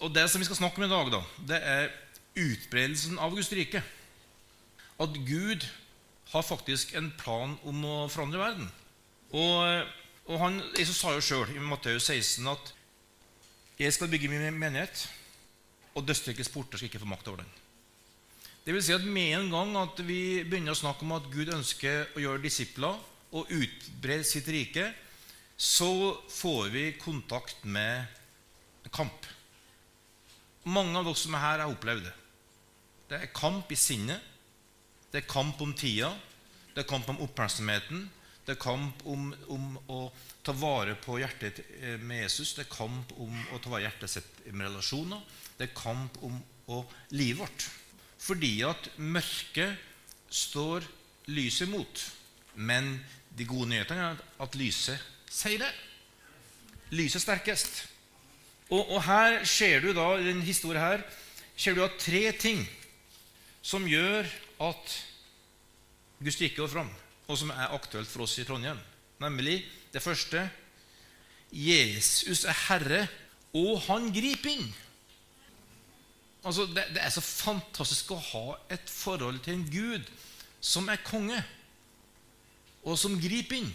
Og Det som vi skal snakke om i dag, da, det er utbredelsen av Guds rike. At Gud har faktisk en plan om å forandre verden. Og, og han, Jesus sa jo sjøl i Matteus 16 at 'Jeg skal bygge min menighet, og dødsrikets porter skal ikke få makt over den'. Det vil si at Med en gang at vi begynner å snakke om at Gud ønsker å gjøre disipler og utbre sitt rike, så får vi kontakt med kamp. Mange av dere som er her, har opplevd det. Det er kamp i sinnet. Det er kamp om tida. Det er kamp om oppmerksomheten. Det er kamp om, om å ta vare på hjertet med Jesus. Det er kamp om å ta vare på hjertet sitt med relasjoner. Det er kamp om å livet vårt. Fordi at mørket står lyset imot. Men de gode nyhetene er at lyset seirer. Lyset er sterkest. Og, og, her ser du da, i denne historien her, ser du da tre ting som gjør at Guds rike går fram, og som er aktuelt for oss i Trondheim. Nemlig det første Jesus er herre, og han griper inn. Altså, det, det, er så fantastisk å ha et forhold til en Gud som er konge, og som griper inn.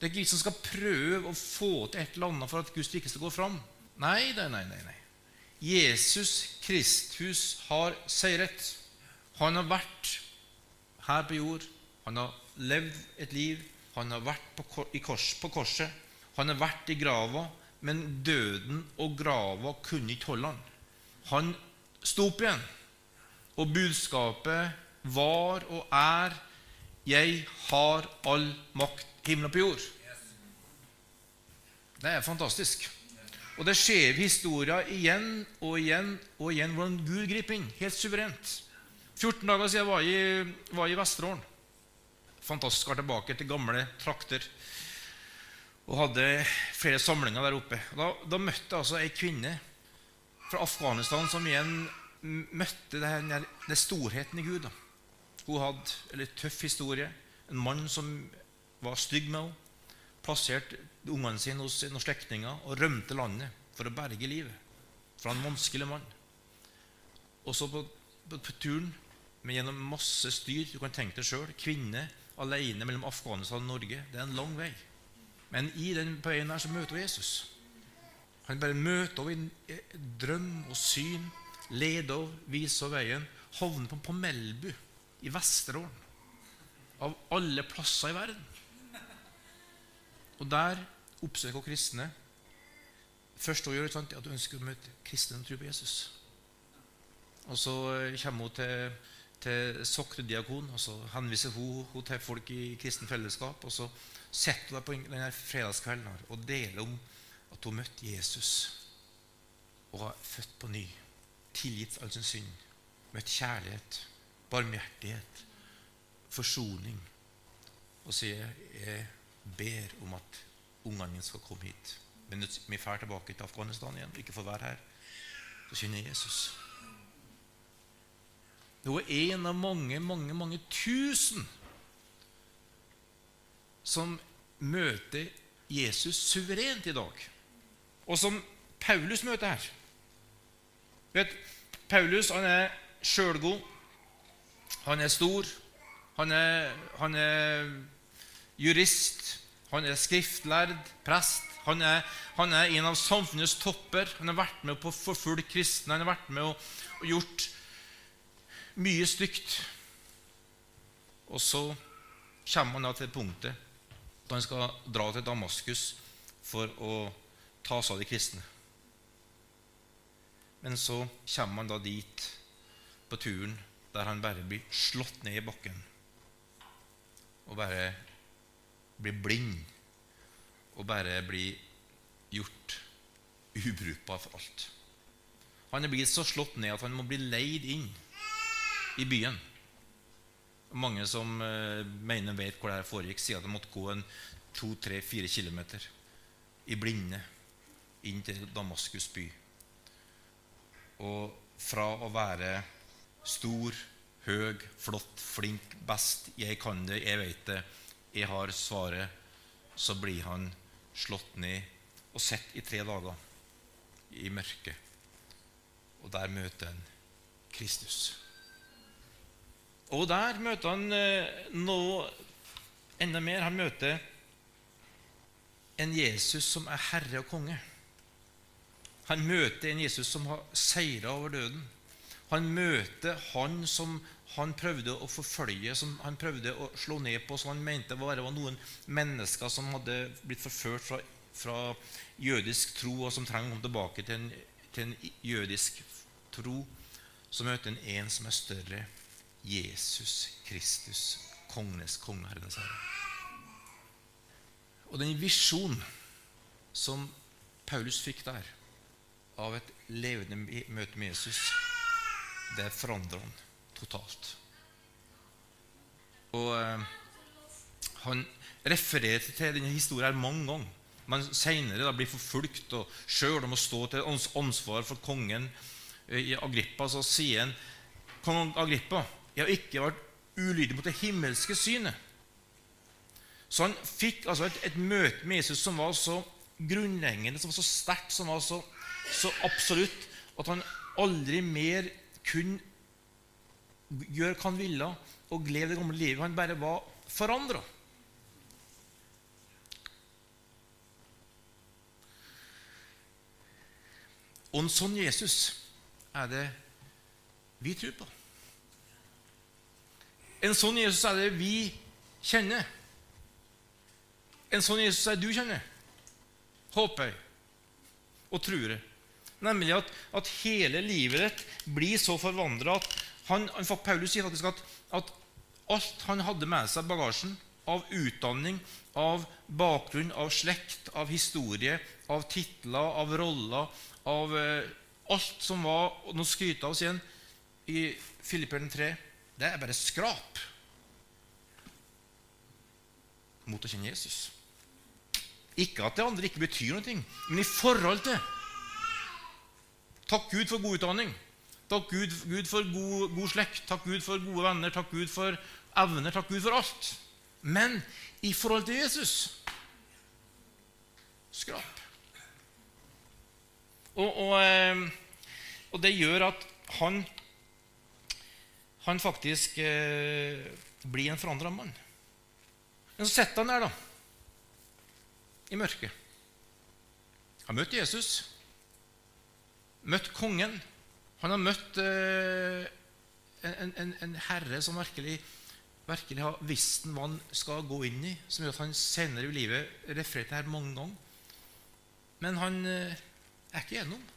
Det er vi som skal prøve å få til et eller annet for at Guds rike skal gå fram. Nei, nei, nei. nei. Jesus Kristus har seiret. Han har vært her på jord. Han har levd et liv. Han har vært på, kors, på korset. Han har vært i grava, men døden og grava kunne ikke holde han. Han sto opp igjen, og budskapet var og er 'Jeg har all makt himmel og på jord'. Det er fantastisk. Og det skjer historier igjen og igjen og igjen hvordan Gud griper inn. Helt suverent. 14 dager siden var jeg var i Vesterålen. Fantastisk å være tilbake til gamle trakter. Og hadde flere samlinger der oppe. Da, da møtte jeg altså ei kvinne fra Afghanistan som igjen møtte denne, denne storheten i Gud. Da. Hun hadde en tøff historie. En mann som var stygg med henne. Plasserte ungene sine hos noen slektninger og rømte landet for å berge livet fra en vanskelig mann. Og så på, på, på turen men gjennom masse styr Du kan tenke deg sjøl. Kvinne alene mellom Afghanistan og Norge. Det er en lang vei. Men i den veien her så møter hun Jesus. Han bare møter henne i drøm og syn. Leder henne, viser veien. Havner på, på Melbu i Vesterålen. Av alle plasser i verden. Og der oppsøker kristne. Første hun gjør, er at hun ønsker å møte kristne og tro på Jesus. Og så eh, kommer hun til, til Sokre diakon, og så henviser hun, hun til folk i kristen fellesskap. Og så setter hun deg på denne fredagskvelden og deler om at hun møtte Jesus og var født på ny. Tilgitt all sin synd. Møtt kjærlighet, barmhjertighet, forsoning. Og sier jeg ber om at ungene mine skal komme hit. Men vi drar tilbake til Afghanistan igjen ikke får være her. Så kjenner Jesus. Det er en av mange, mange, mange tusen som møter Jesus suverent i dag, og som Paulus møter her. Vet, Paulus han er sjølgod, han er stor, han er, han er jurist, han er skriftlærd, prest. Han er, han er, en av samfunnets topper. Han har vært med på å forfølge kristne. Han har vært med og gjort mye stygt. Og så kommer han da til punktet da han skal dra til Damaskus for å ta seg av de kristne. Men så kommer han da dit på turen der han bare blir slått ned i bakken og bare blir blind og bare blir gjort ubrukbar for alt. Han er blitt så slått ned at han må bli leid inn i byen. Mange som uh, mener vet hvor det her foregikk, sier at det måtte gå en to-tre-fire kilometer i blinde inn til Damaskus by. Og fra å være stor, høy, flott, flink, best, jeg kan det, jeg vet det, jeg har svaret, så blir han slått ned og sett i tre dager i mørket. og der møter han Kristus. Og der møter han eh, noe enda mer. Han møter en Jesus som er herre og konge. Han møter en Jesus som har seira over døden. Han møter han som han prøvde å forfølge, som han prøvde å slå ned på, som han mente var noen mennesker som hadde blitt forført fra, fra jødisk tro, og som trenger å komme tilbake til en, til en jødisk tro. Så møter han en som er større, Jesus Kristus, kongenes konge, Herrenes Herre. Og den visjonen som Paulus fikk der, av et levende møte med Jesus, det forandrer han totalt. Og eh, Han refererer til denne historien mange ganger. Men senere blir forfulgt og sjøl må stå til ansvar for kongen eh, i Agrippa. Så sier han kong Agrippa jeg har ikke vært ulydig mot det himmelske synet. Så han fikk altså et, et, møte med Jesus som var så grunnleggende, som var så sterkt, som var så, så absolutt, at han aldri mer kunne gjøre hva han ville og gled det gamle livet. Han bare var forandra. Og en sånn Jesus er det vi tror på. En sånn Jesus er det vi kjenner. En sånn Jesus er det du kjenner, håper jeg og tror. Nemlig at, at hele livet ditt blir så forvandra at han, Paulus sier faktisk at, at alt han hadde med seg i bagasjen av utdanning, av bakgrunn, av slekt, av historie, av titler, av roller, av eh, alt som var og Nå skryter av oss igjen i Filipperen 3. Det er bare skrap mot å kjenne Jesus. Ikke at det andre ikke betyr noe, men i forhold til Takk Gud for god utdanning. Takk Gud, Gud for god, god, slekt. Takk Gud for gode venner. Takk Gud for evner. Takk Gud for alt. Men i forhold til Jesus skrap. Og, og, eh, og, det gjør at han, han faktisk eh, blir en forandra mann. Men så sitter han der, da, i mørket. Han møtte Jesus møtte kongen. Han har møtt eh, en, en, en, herre som virkelig, virkelig har visst hva han skal gå inn i, som gjør at han senere i livet refererer til her mange ganger. Men han eh, er ikke gjennom.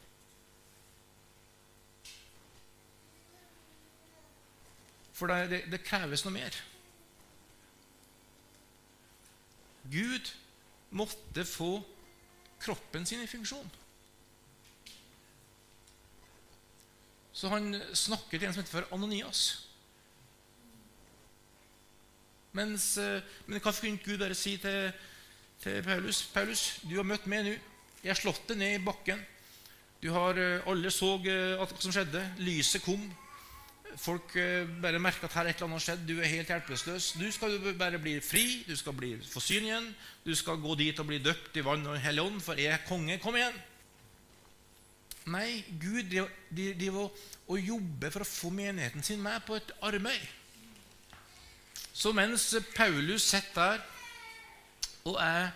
For det, det, det kreves noe mer. Gud måtte få kroppen sin i funksjon. Så han snakker til en som heter for Ananias. Mens, eh, men hva kunne Gud bare si til, til, Paulus? 'Paulus, du har møtt meg nå. Jeg har slått deg ned i bakken.' Du har, eh, Alle så eh, hva som skjedde. Lyset kom. Folk bare merka at her et eller annet har skjedd. Du er helt hjelpeløs. Du skal bare bli fri. Du skal bli forsyn igjen. Du skal gå dit og bli døpt i vann og hellig ånd, for jeg er konge. Kom igjen! Nei, Gud driver og jobber for å få menigheten sin med på et arbeid. Så mens Paulus sitter der og er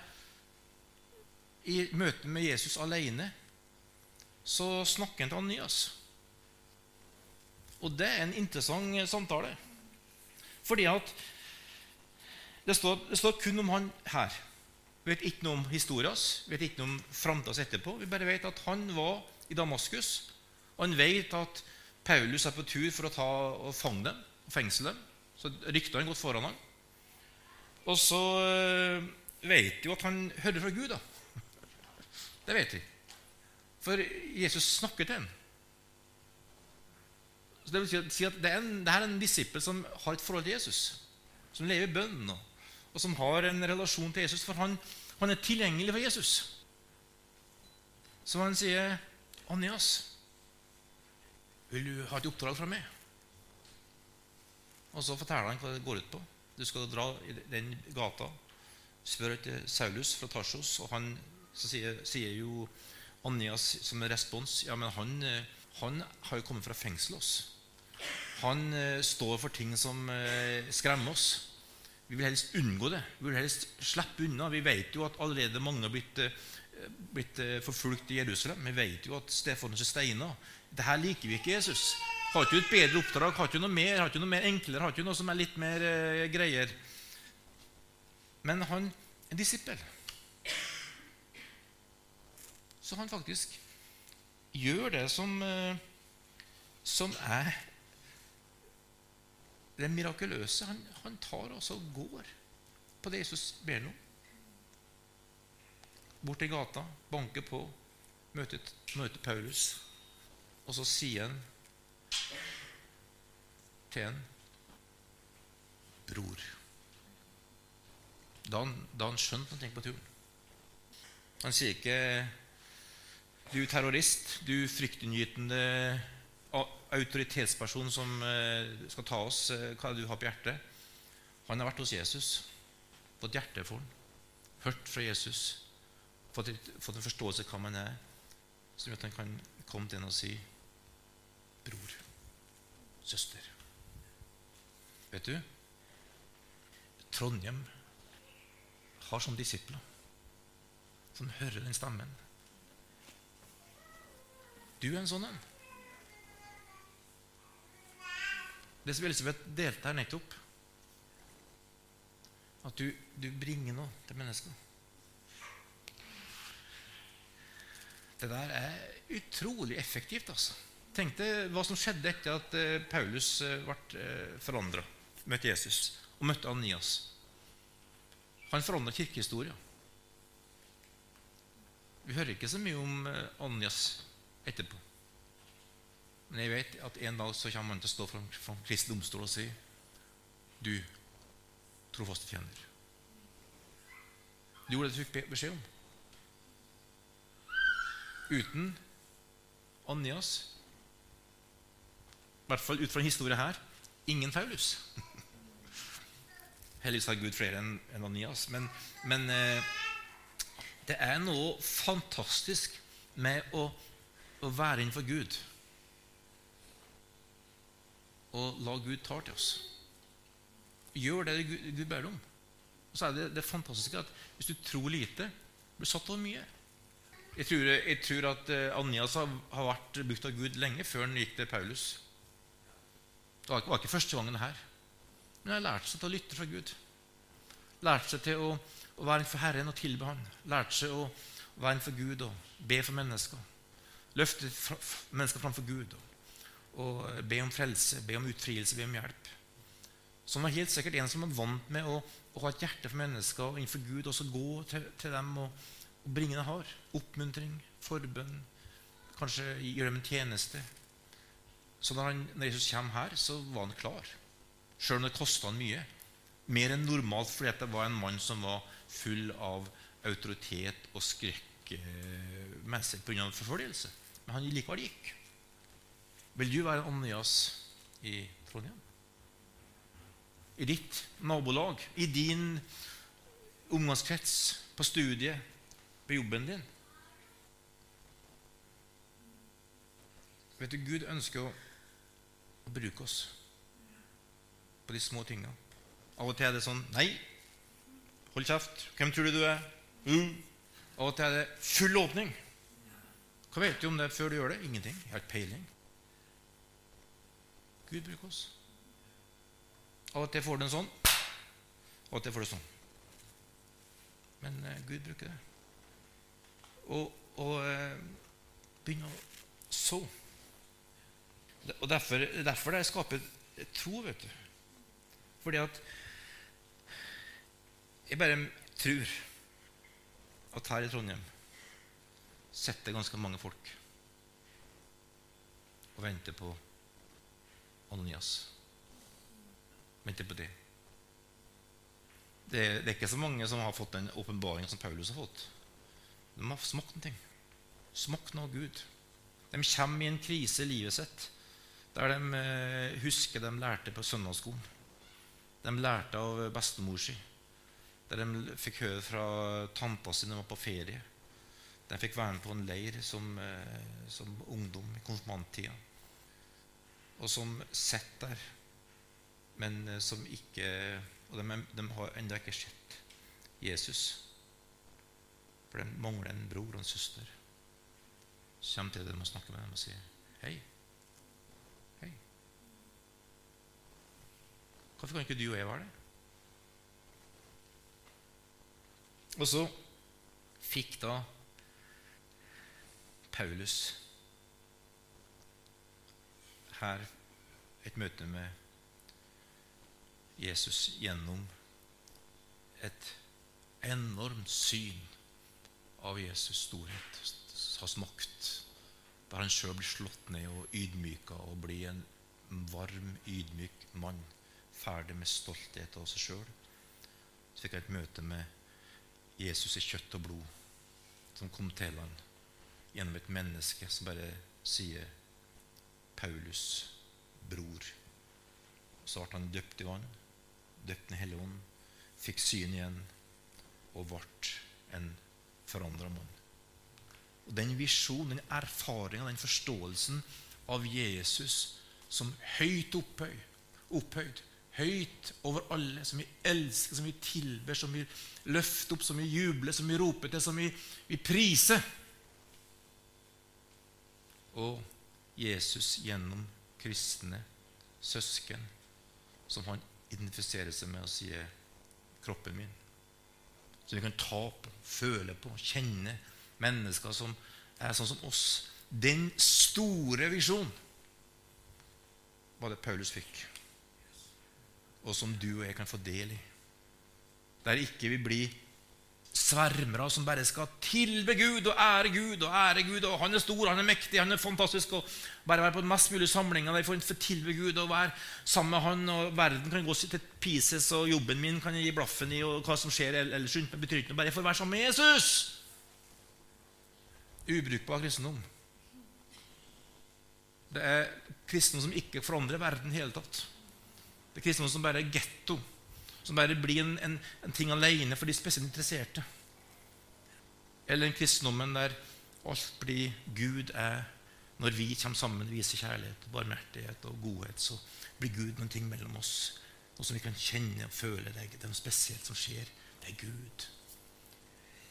i møte med Jesus alene, så snakker han til Anias. Og det er en interessant samtale. Fordi at det står, det står kun om han her. Vi vet ikke noe om historien vi vet ikke noe om framtida etterpå. Vi bare vet at han var i Damaskus. Og han vet at Paulus er på tur for å ta og fange dem og fengsle dem. Så ryktene har gått foran ham. Og så eh, vet de jo at han hører fra Gud. da. Det vet de. For Jesus snakker til ham. Så det vil si at det er, en, det er en disippel som har et forhold til Jesus. Som lever i bønn, og, og, som har en relasjon til Jesus. For han, han er tilgjengelig for Jesus. Så han sier 'Anias, vil du ha et oppdrag fra meg?' Og så forteller han hva det går ut på. Du skal dra i den gata, spør etter Saulus fra Tarsos, og han sier, sier jo Anjas som en respons ja, men han, han har jo kommet fra fengsel. oss. Han eh, står for ting som eh, skremmer oss. Vi vil helst unngå det. Vi vil helst slippe unna. Vi vet jo at allerede mange har blitt, eh, blitt eh, forfulgt i Jerusalem. Vi vet jo at Stefanus er steina. Dette liker vi ikke, Jesus. Har ikke du et bedre oppdrag? Har ikke noe mer, har ikke noe mer enklere? Har ikke noe som er litt mer eh, greier? Men han er en disippel. Så han faktisk gjør det som, eh, som er det mirakuløse. Han, han tar altså og går på det Jesus ber ham om. Bort til gata, banker på, møter, møter Paulus. Og så sier han til en bror. Da han, da han skjønte noe på turen. Han sier ikke 'du terrorist', 'du fryktinngytende autoritetsperson som eh, skal ta oss, 'hva er det du har på hjertet. Han har vært hos Jesus, fått hjerte for ham, hørt fra Jesus, fått, fått en forståelse av hva man er, som gjør at han kan komme til en og si bror, søster. Vet du, Trondheim har som disipler som hører den stemmen. Du er en sånn en. Det som Elisabeth delte her nettopp, at du, du bringer noe til menneskene. Det der er utrolig effektivt. altså. Tenk deg hva som skjedde etter at eh, Paulus eh, ble eh, forandra, møtte Jesus og møtte Anias. Han forandra kirkehistoria. Vi hører ikke så mye om Anias etterpå. Men jeg vet at en dag så kommer han til å stå foran Kristi domstol og si Du, trofaste tjener. Du gjorde det du fikk beskjed om. Uten Anias, i hvert fall ut fra en historie her, ingen Paulus. Heldigvis har Gud flere enn Anias. Men, men eh, det er noe fantastisk med å, å være innenfor Gud og la Gud ta til oss. Gjør det Gud ber deg om. Og så er det det fantastiske at hvis du tror lite, blir satt over mye. Jeg tror, jeg tror at uh, Anias har, vært brukt av Gud lenge før han gikk til Paulus. Det var, ikke første gangen her. Men han lærte seg til å lytte fra Gud. Lærte seg til å, å være innenfor Herren og tilbe Han. Lærte seg å være innenfor Gud og be for mennesker. Løfte mennesker framfor Gud. Og og be om frelse, be om utfrielse, be om hjelp. Som var helt sikkert en som var vant med å, å ha et hjerte for mennesker og innenfor Gud, og så gå til, til dem og, og, bringe det har. Oppmuntring, forbønn, kanskje gjøre dem en tjeneste. Så når, han, når Jesus kommer her, så var han klar. Sjøl om det kosta han mye. Mer enn normalt fordi det var en mann som var full av autoritet og skrekkmessig pga. forfølgelse. Men han likevel gikk. Vil du være Andreas i Trondheim? I ditt nabolag, i din omgangskrets, på studiet, på jobben din? Vet du, Gud ønsker å, bruke oss på de små tingene. Av og til er det sånn Nei, hold kjeft. Hvem tror du du er? Mm. Av og til er det full åpning. Hva vet du om det før du gjør det? Ingenting. Jeg har ikke peiling. Gud bruker oss. Av og til får du en sånn, av og til får du sånn. Men eh, Gud bruker det. Og, og eh, begynne å så. Og derfor, derfor det skaper tro, vet du. Fordi at jeg bare tror at her i Trondheim sitter ganske mange folk og venter på Ananias. Venter på det. det. Det er ikke så mange som har fått den åpenbaringen som Paulus har fått. De har smakt noe. Smakt noe av Gud. De kommer i en krise i livet sitt der de eh, husker de lærte på søndagsskolen. De lærte av bestemor si. Der de fikk høre fra tanta si da de var på ferie. De fikk være med på en leir som, eh, som ungdom i konfirmanttida. Og som sitter der, men eh, som ikke Og de, de har ennå ikke sett Jesus. For de mangler en bror og en søster. Så kommer til dem og snakker med dem og sier hei. Hei. Hvorfor kan ikke du og jeg være det? Og så fikk da Paulus her et møte med Jesus gjennom et enormt syn av Jesus' storhet, hans makt, der han sjøl blir slått ned og ydmyka og blir en varm, ydmyk mann, ferdig med stolthet av seg sjøl. Så fikk jeg et møte med Jesus i kjøtt og blod, som kom til ham gjennom et menneske som bare sier 'Paulus, bror'. Så ble han døpt i vann, døpt i Hellige Ånd, fikk syn igjen og ble en forandra mann. Og Den visjonen, den erfaringa, den forståelsen av Jesus som høyt opphøyd, opphøyd høyt over alle, som vi elsker, som vi tilber, som vi løfter opp, som vi jubler, som vi roper til, som vi, vi priser. Og Jesus gjennom kristne søsken, som han identifiserer seg med og sier 'kroppen min'. Som vi kan ta på, føle på, kjenne mennesker som er sånn som oss. Den store visjonen var det Paulus fikk og som du og jeg kan få del i. Der ikke vi blir svermere som bare skal tilbe Gud og ære Gud og ære Gud. og Han er stor, han er mektig, han er fantastisk. og Bare være på den mest mulig samlinga der vi får tilbe Gud og være sammen med han. og Verden kan gå til pieces, og jobben min kan jeg gi blaffen i, og hva som skjer ellers rundt meg, betyr ikke noe. Bare jeg får være sammen med Jesus. Ubrukbar kristendom. Det er kristendom som ikke forandrer verden i hele tatt. Det er kristendom som bare er getto, som bare blir en, en, en ting alene for de spesielt interesserte. Eller en kristendommen der alt blir Gud er Når vi kommer sammen og viser kjærlighet, barmhjertighet og godhet, så blir Gud noen ting mellom oss. Noe som vi kan kjenne og føle. Det er noe spesielt som skjer. Det er Gud.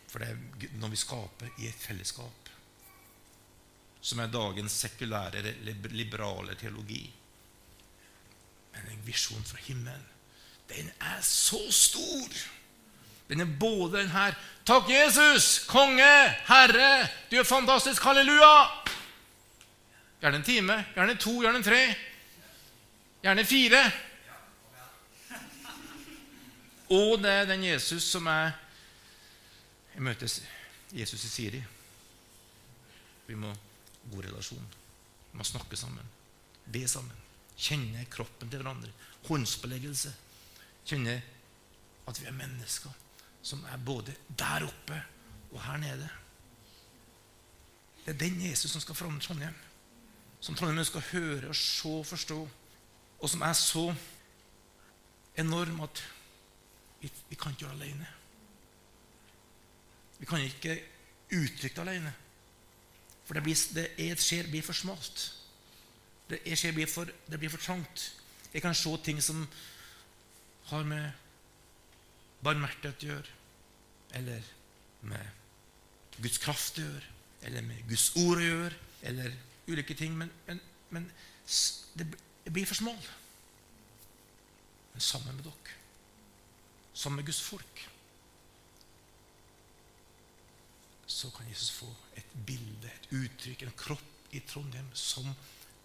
For det er når vi skaper i et fellesskap, som er dagens sekulære, liberale teologi men en visjon fra himmelen, den er så stor. Den er både den her Takk, Jesus! Konge! Herre! Du er fantastisk! Halleluja! Gjerne en time, gjerne to, gjerne tre. Gjerne fire. Og det er den Jesus som er Jeg møter Jesus i Siri. Vi må ha god relasjon. Vi må snakke sammen. Be sammen. Kjenne kroppen til hverandre. Håndsbeleggelse. Kjenne at vi er mennesker som er både der oppe og her nede. Det er den Jesus som skal forandre Trondheim. Som Trondheim skal høre og se og forstå. Og som er så enorm at vi, vi kan ikke gjøre det alene. Vi kan ikke uttrykke det alene. For det, blir, det er et skjer blir for smalt. Det, jeg blir for, det blir for trangt. Jeg kan se ting som har med barmhjertighet å gjøre, eller med Guds kraft å gjøre, eller med Guds ord å gjøre, eller ulike ting. Men, men, men det, blir for smal. Men sammen med dere, sammen med Guds folk, så kan Jesus få et bilde, et uttrykk, en kropp i Trondheim som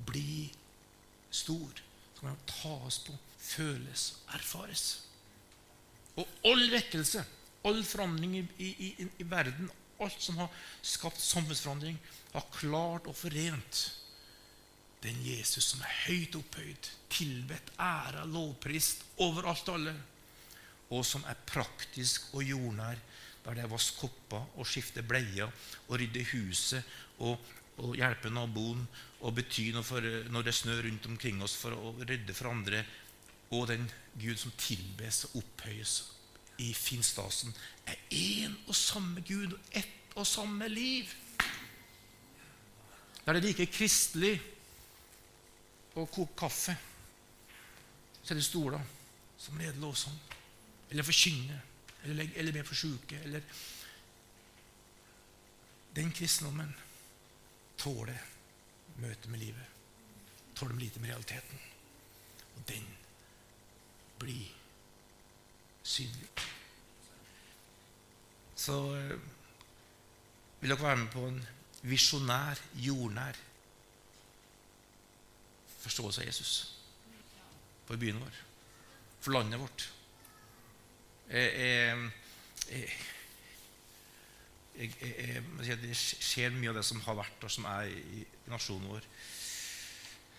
blir stor. Som kan tas på, føles erfares. Og all vekkelse, all forandring i, i, i, verden, alt som har skapt samfunnsforandring, har klart og forent den Jesus som er høyt opphøyd, tilbedt, æra, lovprist overalt alle, og som er praktisk og jordnær, der det er vask kopper og skifte bleier og rydde huset og og hjelpe naboen og bety noe for, når det snør rundt omkring oss, for å rydde for andre. Og den Gud som tilbes og opphøyes i finstasen, er én og samme Gud. og ett og samme liv. Er det like kristelig å koke kaffe, det stoler som lede lovsang, eller forkynne, eller, eller be for sjuke, eller Den kristendommen tåler møtet med livet. Tåler lite med realiteten. Og den blir synlig. Så eh, vil dere være med på en visjonær, jordnær forståelse av Jesus for byen vår, for landet vårt. Jeg, jeg, jeg, det skjer mye av det som har vært, og som er i, nasjonen vår.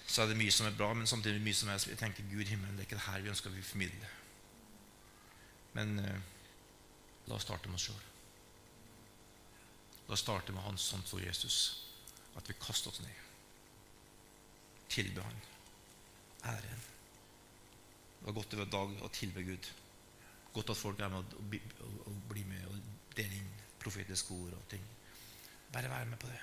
Så er det mye som er bra, men samtidig mye som er jeg tenker Gud himmelen, det er ikke det her vi ønsker å formidle. Men eh, la oss starte med oss sjøl. La oss starte med Hans sånn for Jesus. At vi kaster oss ned. Tilbe Han. Æren. Det var godt over dag å tilbe Gud. Godt at folk er med og, blir med og deler inn profetiske ord og ting. Bare være med på det.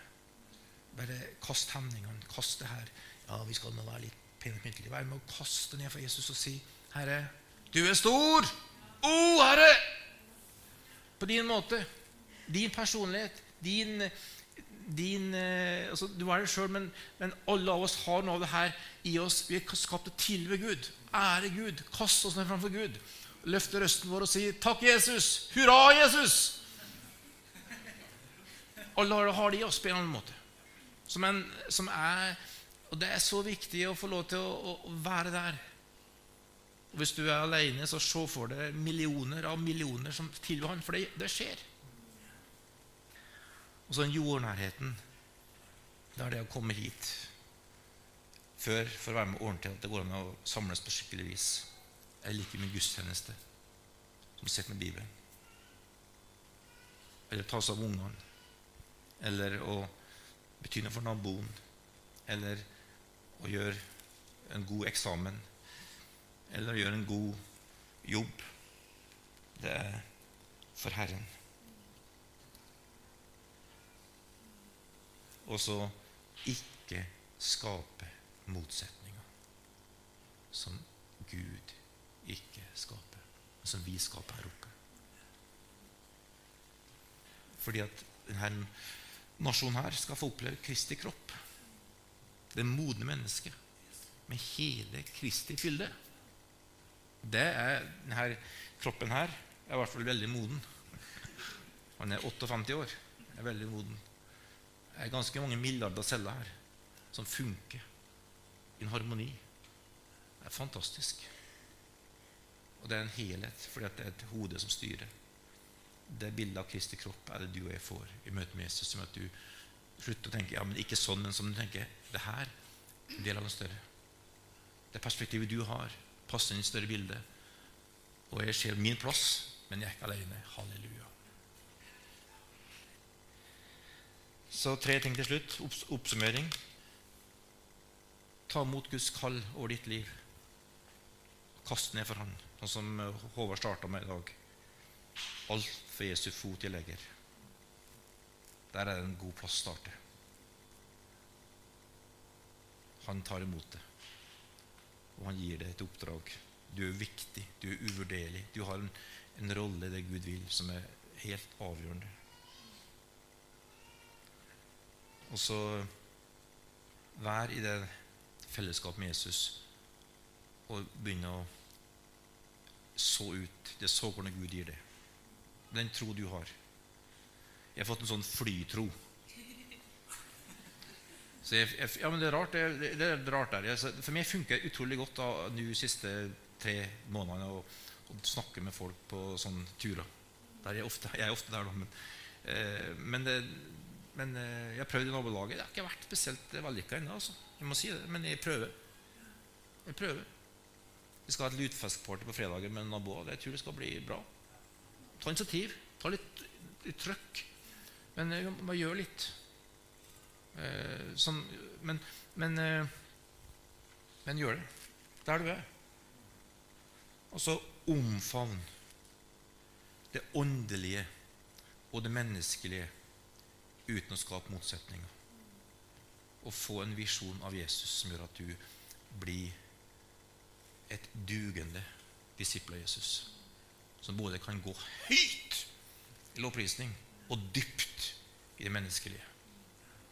Bare kast hemningene. Kast det her. Ja, vi skal nå være litt pene og pyntelige. Vær med å kaste ned for Jesus og si, 'Herre, du er stor!' Å, oh, Herre! På din måte. Din personlighet. Din, din eh, altså, Du er det sjøl, men, men, alle av oss har noe av det her i oss. Vi er skapt til å tilbe Gud, ære Gud, kaste oss ned framfor Gud. Løfte røsten vår og si 'Takk, Jesus! Hurra, Jesus!' Alle har det i oss på en annen måte. Som, en, som er, og det er så viktig å få lov til å, å være der. Og Hvis du er alene, så se for deg millioner av millioner som tilbyr han, for det, det skjer. Og så den jordnærheten. Det er det å komme hit før for å være med ordentlig at det går an å samles på skikkelig vis. Jeg liker min gudstjeneste som sitter med Bibelen. Eller ta seg av ungene. Eller å bety noe for naboen. Eller å gjøre en god eksamen eller gjøre en god jobb. Det er for Herren. Og så ikke skape motsetninger som Gud ikke skaper, men som vi skaper her oppe. Fordi at denne nasjonen her skal få oppleve Kristi kropp. Det modne mennesket med hele Kristi fylde det er denne kroppen her er i hvert fall veldig moden. Han er 58 år. er veldig moden. Det er ganske mange milliarder celler her som funker i en harmoni. Det er fantastisk. Og det er en helhet, fordi det er et hode som styrer. Det bildet av Kristi kropp er det du og jeg får i møte med Jesus. Som at du slutter å tenke ja, men ikke sånn, men som du tenker det her er en del av noe større. Det perspektivet du har, passer inn i større bilde. Og jeg ser min plass, men jeg er ikke alene. Halleluja. Så tre ting til slutt. Oppsummering. Ta imot Guds kall over ditt liv. Kast ned for Han, sånn som Håvard starta med i dag. Alt for Jesu fot i legger. Der er det en god plass å starte. Han tar imot det og han gir deg et oppdrag. Du er viktig, du er uvurderlig. Du har en, en rolle i det Gud vil, som er helt avgjørende. Og så vær i det fellesskapet med Jesus og begynne å så ut det såkornet Gud gir deg. Den tro du har. Jeg har fått en sånn flytro. Jeg, jeg, ja, men det er rart, det, det er rart der. For meg funker det utrolig godt de siste tre månedene å, å, snakke med folk på sånne turer. Jeg, ofte, er ofte der, da. Men, eh, men, det, men eh, jeg har prøvd i nabolaget. Det har ikke vært spesielt vellykka ennå. Altså. Jeg må si det, men jeg prøver. Jeg prøver. Vi skal ha et lutfiskparty på fredager med naboer. Jeg tror det skal bli bra. Ta initiativ. Ta litt, litt trøkk. Men man må gjøre litt. Som, men, men, eh, men, gjør det der du er. Og så omfavn det åndelige og det menneskelige uten å skape motsetninger. Og få en visjon av Jesus som gjør at du blir et dugende disippel av Jesus. Som både kan gå høyt i lovprisning og dypt i det menneskelige.